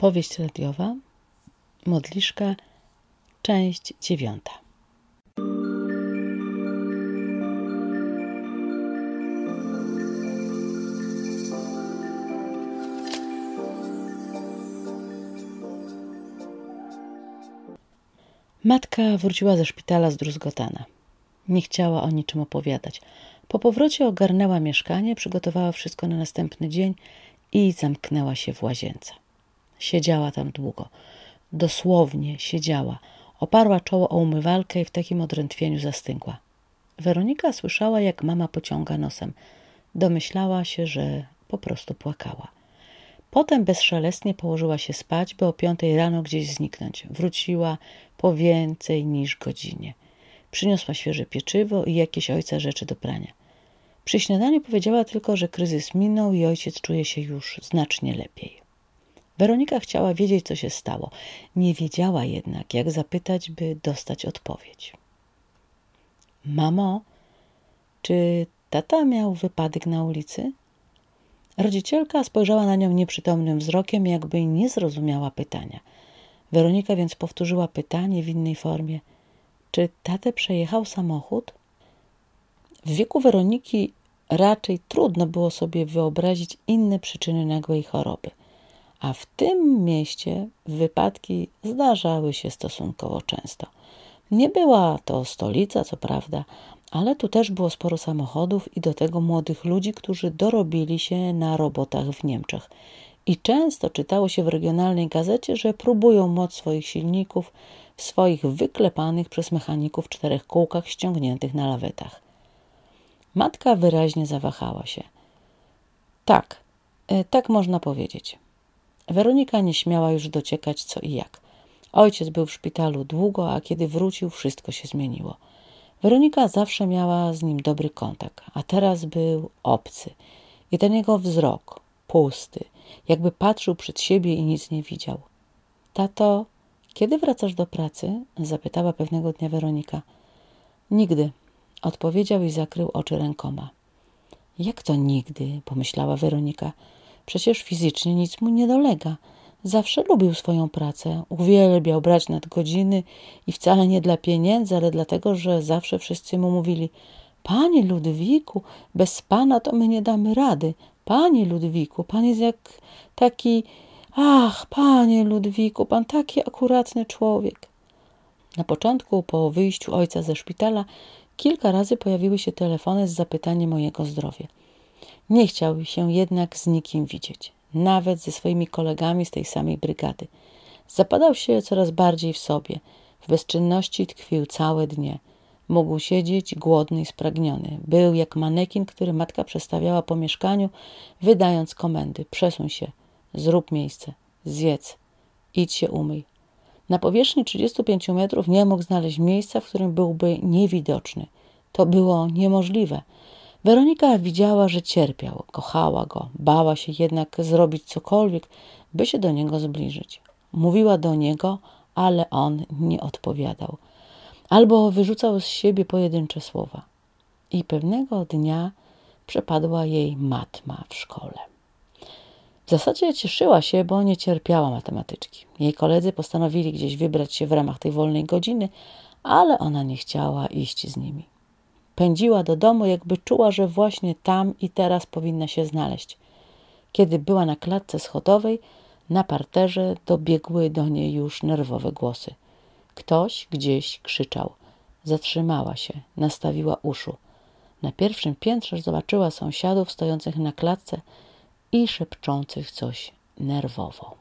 Powieść radiowa, modliszka, część dziewiąta. Matka wróciła ze szpitala zdruzgotana. Nie chciała o niczym opowiadać. Po powrocie ogarnęła mieszkanie, przygotowała wszystko na następny dzień i zamknęła się w łazience. Siedziała tam długo. Dosłownie siedziała. Oparła czoło o umywalkę i w takim odrętwieniu zastygła. Weronika słyszała, jak mama pociąga nosem. Domyślała się, że po prostu płakała. Potem bezszelestnie położyła się spać, by o piątej rano gdzieś zniknąć. Wróciła po więcej niż godzinie. Przyniosła świeże pieczywo i jakieś ojca rzeczy do prania. Przy śniadaniu powiedziała tylko, że kryzys minął i ojciec czuje się już znacznie lepiej. Weronika chciała wiedzieć, co się stało. Nie wiedziała jednak, jak zapytać, by dostać odpowiedź. Mamo, czy tata miał wypadek na ulicy? Rodzicielka spojrzała na nią nieprzytomnym wzrokiem, jakby nie zrozumiała pytania. Weronika więc powtórzyła pytanie w innej formie. Czy tatę przejechał samochód? W wieku Weroniki raczej trudno było sobie wyobrazić inne przyczyny nagłej choroby. A w tym mieście wypadki zdarzały się stosunkowo często. Nie była to stolica, co prawda, ale tu też było sporo samochodów i do tego młodych ludzi, którzy dorobili się na robotach w Niemczech. I często czytało się w regionalnej gazecie, że próbują moc swoich silników w swoich wyklepanych przez mechaników czterech kółkach ściągniętych na lawetach. Matka wyraźnie zawahała się. Tak, e, tak można powiedzieć. Weronika nie śmiała już dociekać co i jak. Ojciec był w szpitalu długo, a kiedy wrócił, wszystko się zmieniło. Weronika zawsze miała z nim dobry kontakt, a teraz był obcy. I ten jego wzrok, pusty, jakby patrzył przed siebie i nic nie widział. Tato, kiedy wracasz do pracy? zapytała pewnego dnia Weronika. Nigdy, odpowiedział i zakrył oczy rękoma. Jak to nigdy? pomyślała Weronika. Przecież fizycznie nic mu nie dolega. Zawsze lubił swoją pracę, uwielbiał brać nadgodziny i wcale nie dla pieniędzy, ale dlatego, że zawsze wszyscy mu mówili: Panie Ludwiku, bez pana to my nie damy rady. Panie Ludwiku, pan jest jak taki. Ach, panie Ludwiku, pan taki akuratny człowiek. Na początku, po wyjściu ojca ze szpitala, kilka razy pojawiły się telefony z zapytaniem o jego zdrowie. Nie chciał się jednak z nikim widzieć, nawet ze swoimi kolegami z tej samej brygady. Zapadał się coraz bardziej w sobie. W bezczynności tkwił całe dnie. Mógł siedzieć głodny i spragniony. Był jak manekin, który matka przestawiała po mieszkaniu, wydając komendy. Przesuń się, zrób miejsce, zjedz, idź się umyj. Na powierzchni 35 metrów nie mógł znaleźć miejsca, w którym byłby niewidoczny. To było niemożliwe. Weronika widziała, że cierpiał, kochała go, bała się jednak zrobić cokolwiek, by się do niego zbliżyć. Mówiła do niego, ale on nie odpowiadał, albo wyrzucał z siebie pojedyncze słowa. I pewnego dnia przepadła jej matma w szkole. W zasadzie cieszyła się, bo nie cierpiała matematyczki. Jej koledzy postanowili gdzieś wybrać się w ramach tej wolnej godziny, ale ona nie chciała iść z nimi. Pędziła do domu, jakby czuła, że właśnie tam i teraz powinna się znaleźć. Kiedy była na klatce schodowej, na parterze dobiegły do niej już nerwowe głosy. Ktoś gdzieś krzyczał. Zatrzymała się, nastawiła uszu. Na pierwszym piętrze zobaczyła sąsiadów stojących na klatce i szepczących coś nerwowo.